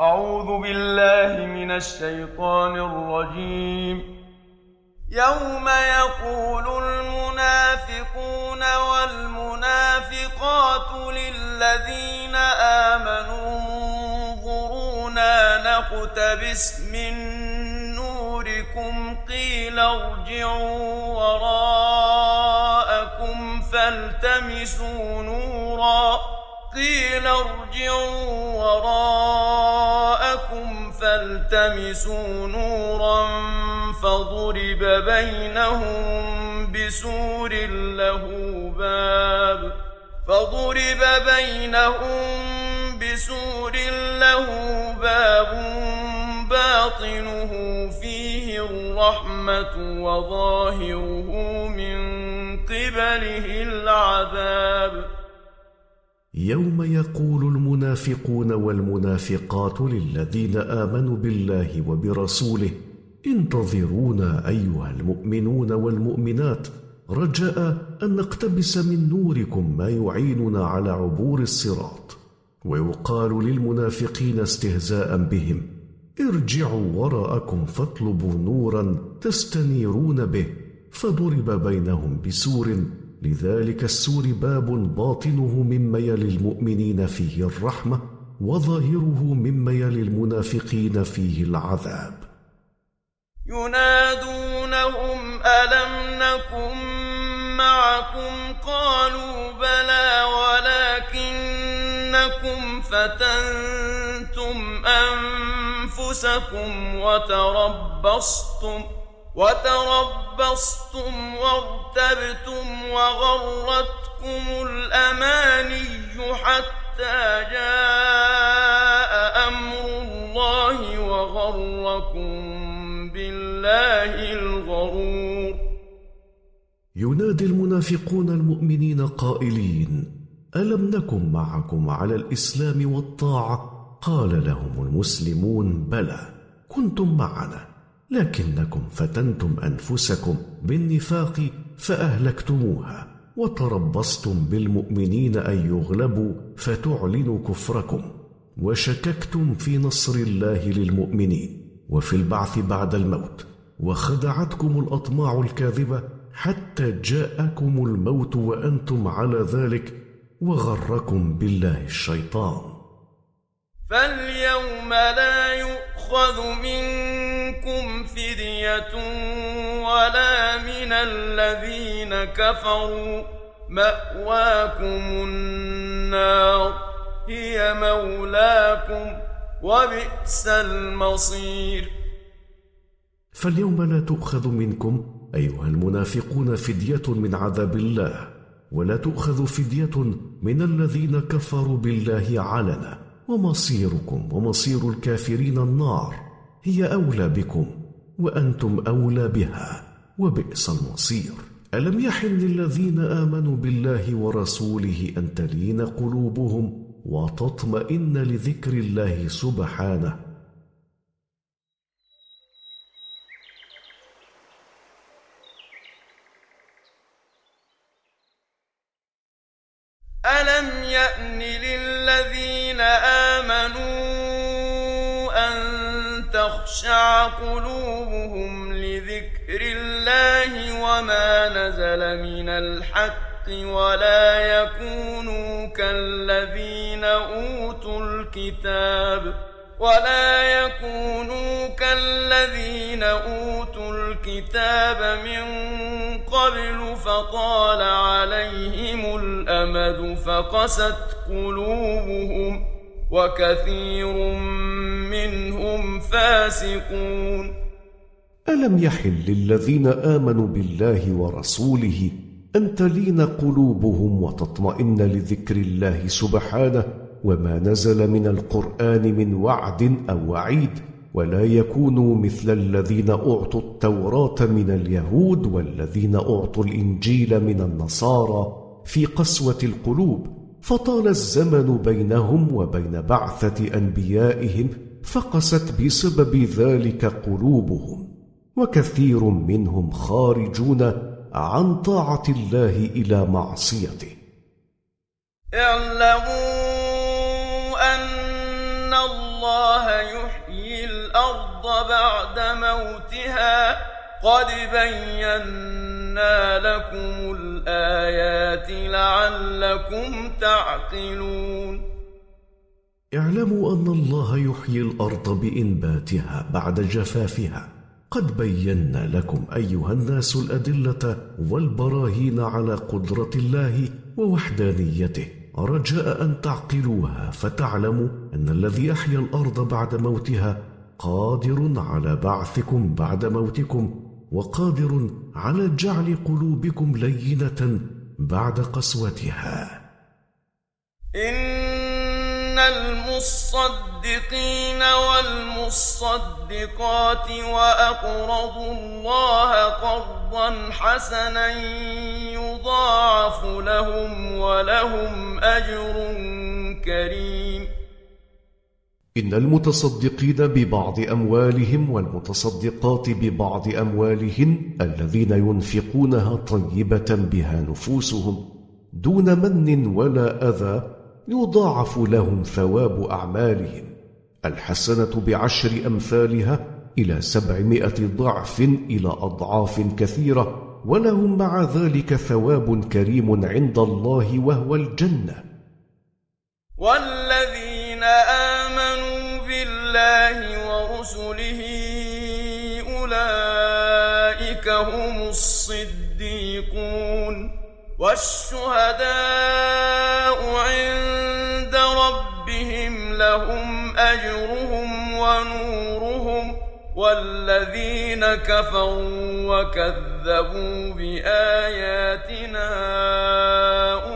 أعوذ بالله من الشيطان الرجيم. يوم يقول المنافقون والمنافقات للذين آمنوا انظرونا نقتبس من نوركم قيل ارجعوا وراءكم فالتمسوا نورا قيل ارجعوا وراءكم فالتمسوا نورا فضرب بينهم بسور له باب فضرب بينهم بسور له باب باطنه فيه الرحمة وظاهره من قبله العذاب يوم يقول المنافقون والمنافقات للذين آمنوا بالله وبرسوله انتظرونا أيها المؤمنون والمؤمنات رجاء أن نقتبس من نوركم ما يعيننا على عبور الصراط. ويقال للمنافقين استهزاء بهم ارجعوا وراءكم فاطلبوا نورا تستنيرون به فضرب بينهم بسور لذلك السور باب باطنه من ميل المؤمنين فيه الرحمة وظاهره من ميل المنافقين فيه العذاب. ينادونهم ألم نكن معكم؟ قالوا بلى ولكنكم فتنتم أنفسكم وتربصتم. وتربصتم وارتبتم وغرتكم الأماني حتى جاء أمر الله وغركم بالله الغرور. ينادي المنافقون المؤمنين قائلين ألم نكن معكم على الإسلام والطاعة؟ قال لهم المسلمون بلى كنتم معنا. لكنكم فتنتم أنفسكم بالنفاق فأهلكتموها وتربصتم بالمؤمنين أن يغلبوا فتعلنوا كفركم وشككتم في نصر الله للمؤمنين وفي البعث بعد الموت وخدعتكم الأطماع الكاذبة حتى جاءكم الموت وأنتم على ذلك وغركم بالله الشيطان. فاليوم لا يؤخذ منكم فدية ولا من الذين كفروا مأواكم النار هي مولاكم وبئس المصير. فاليوم لا تؤخذ منكم أيها المنافقون فدية من عذاب الله ولا تؤخذ فدية من الذين كفروا بالله علنا ومصيركم ومصير الكافرين النار. هي أولى بكم وأنتم أولى بها وبئس المصير. ألم يحن للذين آمنوا بالله ورسوله أن تلين قلوبهم وتطمئن لذكر الله سبحانه؟ تخشع قلوبهم لذكر الله وما نزل من الحق ولا يكونوا كالذين أوتوا الكتاب ولا يكونوا كالذين أوتوا الكتاب من قبل فطال عليهم الأمد فقست قلوبهم وكثير منهم فاسقون. ألم يحل للذين آمنوا بالله ورسوله أن تلين قلوبهم وتطمئن لذكر الله سبحانه وما نزل من القرآن من وعد أو وعيد ولا يكونوا مثل الذين أعطوا التوراة من اليهود والذين أعطوا الإنجيل من النصارى في قسوة القلوب فطال الزمن بينهم وبين بعثة أنبيائهم فقست بسبب ذلك قلوبهم وكثير منهم خارجون عن طاعة الله إلى معصيته. اعلموا أن الله يحيي الأرض بعد موتها قد بينا لكم الايات لعلكم تعقلون اعلموا أن الله يحيي الأرض بإنباتها بعد جفافها. قد بينا لكم أيها الناس الأدلة والبراهين على قدرة الله ووحدانيته. رجاء أن تعقلوها فتعلموا أن الذي أحيا الأرض بعد موتها قادر على بعثكم بعد موتكم. وقادر على جعل قلوبكم لينة بعد قسوتها. إن المصدقين والمصدقات وأقرضوا الله قرضا حسنا يضاعف لهم ولهم أجر كريم. إن المتصدقين ببعض أموالهم والمتصدقات ببعض أموالهن الذين ينفقونها طيبة بها نفوسهم دون من ولا أذى يضاعف لهم ثواب أعمالهم. الحسنة بعشر أمثالها إلى سبعمائة ضعف إلى أضعاف كثيرة ولهم مع ذلك ثواب كريم عند الله وهو الجنة. والذين بالله ورسله أولئك هم الصديقون والشهداء عند ربهم لهم أجرهم ونورهم والذين كفروا وكذبوا بآياتنا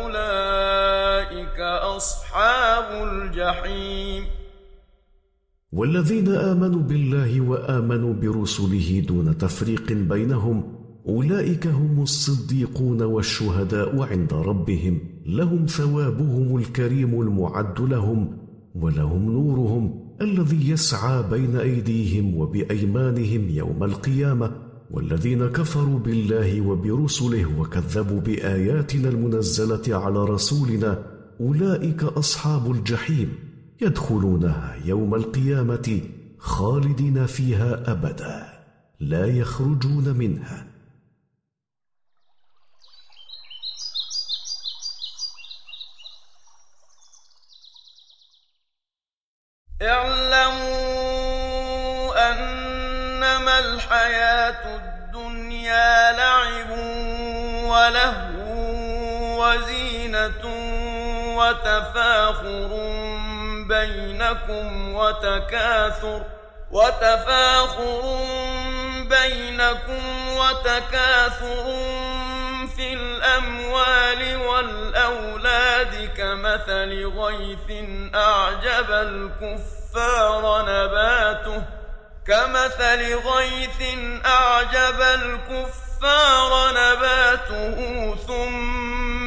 أولئك أصحاب الجحيم والذين آمنوا بالله وآمنوا برسله دون تفريق بينهم أولئك هم الصديقون والشهداء عند ربهم لهم ثوابهم الكريم المعد لهم ولهم نورهم الذي يسعى بين أيديهم وبأيمانهم يوم القيامة والذين كفروا بالله وبرسله وكذبوا بآياتنا المنزلة على رسولنا أولئك أصحاب الجحيم. يدخلونها يوم القيامة خالدين فيها أبدا لا يخرجون منها. اعلموا أنما الحياة الدنيا لعب ولهو وزينة وتفاخر بينكم وتكاثر وتفاخر بينكم وتكاثر في الأموال والأولاد كمثل غيث أعجب الكفار نباته كمثل غيث أعجب الكفار نباته ثم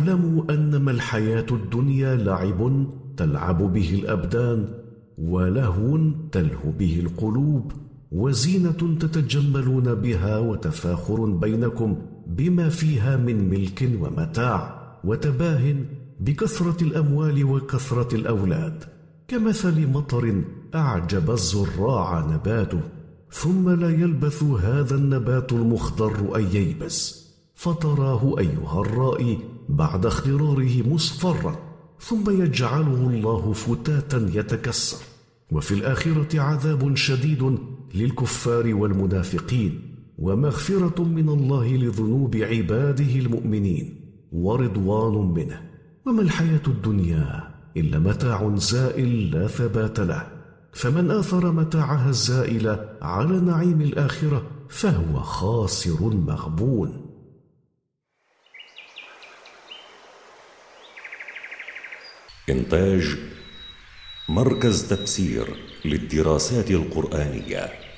اعلموا انما الحياة الدنيا لعب تلعب به الأبدان ولهو تلهو به القلوب وزينة تتجملون بها وتفاخر بينكم بما فيها من ملك ومتاع وتباه بكثرة الأموال وكثرة الأولاد. كمثل مطر أعجب الزراع نباته ثم لا يلبث هذا النبات المخضر أن ييبس. فتراه أيها الرائي بعد اخضراره مصفرا ثم يجعله الله فتاتا يتكسر. وفي الآخرة عذاب شديد للكفار والمنافقين ومغفرة من الله لذنوب عباده المؤمنين ورضوان منه. وما الحياة الدنيا إلا متاع زائل لا ثبات له. فمن آثر متاعها الزائل على نعيم الآخرة فهو خاسر مغبون. إنتاج مركز تفسير للدراسات القرآنية.